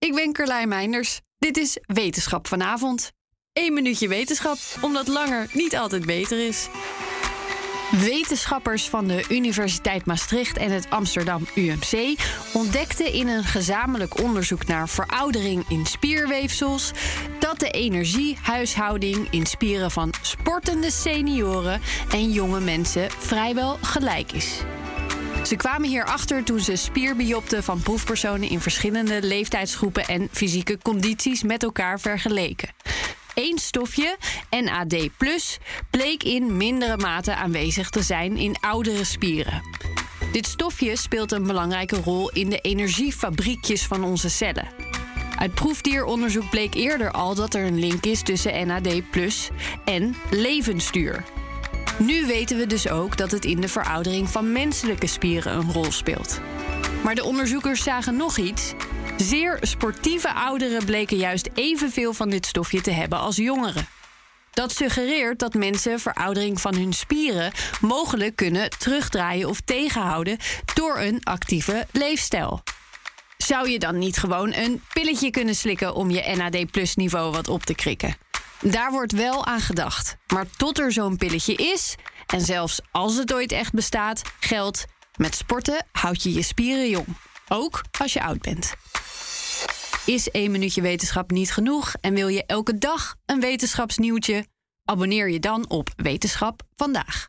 Ik ben Carlijn Meinders. Dit is Wetenschap vanavond. Eén minuutje wetenschap, omdat langer niet altijd beter is. Wetenschappers van de Universiteit Maastricht en het Amsterdam UMC ontdekten in een gezamenlijk onderzoek naar veroudering in spierweefsels dat de energiehuishouding in spieren van sportende senioren en jonge mensen vrijwel gelijk is. Ze kwamen hierachter toen ze spierbiopten van proefpersonen in verschillende leeftijdsgroepen en fysieke condities met elkaar vergeleken. Eén stofje, NAD+, bleek in mindere mate aanwezig te zijn in oudere spieren. Dit stofje speelt een belangrijke rol in de energiefabriekjes van onze cellen. Uit proefdieronderzoek bleek eerder al dat er een link is tussen NAD+ en levensduur. Nu weten we dus ook dat het in de veroudering van menselijke spieren een rol speelt. Maar de onderzoekers zagen nog iets. Zeer sportieve ouderen bleken juist evenveel van dit stofje te hebben als jongeren. Dat suggereert dat mensen veroudering van hun spieren mogelijk kunnen terugdraaien of tegenhouden door een actieve leefstijl. Zou je dan niet gewoon een pilletje kunnen slikken om je NAD+ niveau wat op te krikken? Daar wordt wel aan gedacht. Maar tot er zo'n pilletje is, en zelfs als het ooit echt bestaat, geldt: met sporten houd je je spieren jong. Ook als je oud bent. Is één minuutje wetenschap niet genoeg en wil je elke dag een wetenschapsnieuwtje? Abonneer je dan op Wetenschap vandaag.